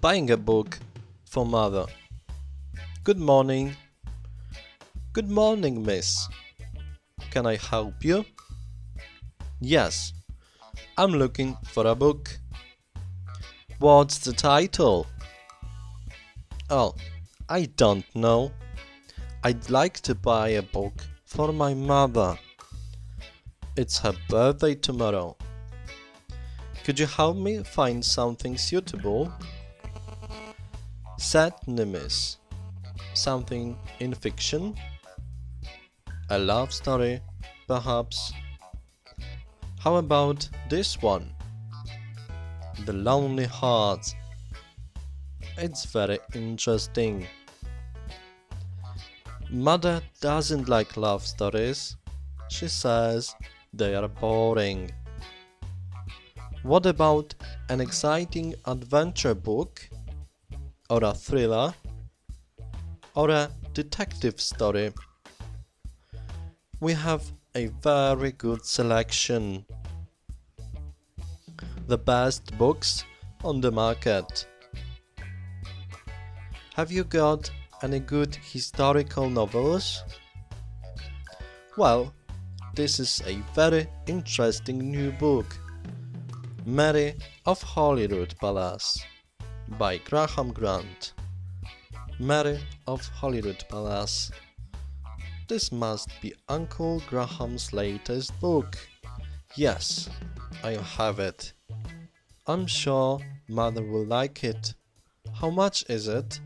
buying a book for mother. Good morning. Good morning, miss. Can I help you? Yes, I'm looking for a book. What's the title? Oh, I don't know. I'd like to buy a book for my mother. It's her birthday tomorrow. Could you help me find something suitable? Certainly, miss. Something in fiction? A love story, perhaps? How about this one? The Lonely Heart. It's very interesting. Mother doesn't like love stories. She says they are boring. What about an exciting adventure book? Or a thriller? Or a detective story? We have a very good selection. The best books on the market. Have you got any good historical novels? Well, this is a very interesting new book. Mary of Holyrood Palace by Graham Grant. Mary of Holyrood Palace. This must be Uncle Graham's latest book. Yes, I have it. I'm sure Mother will like it. How much is it?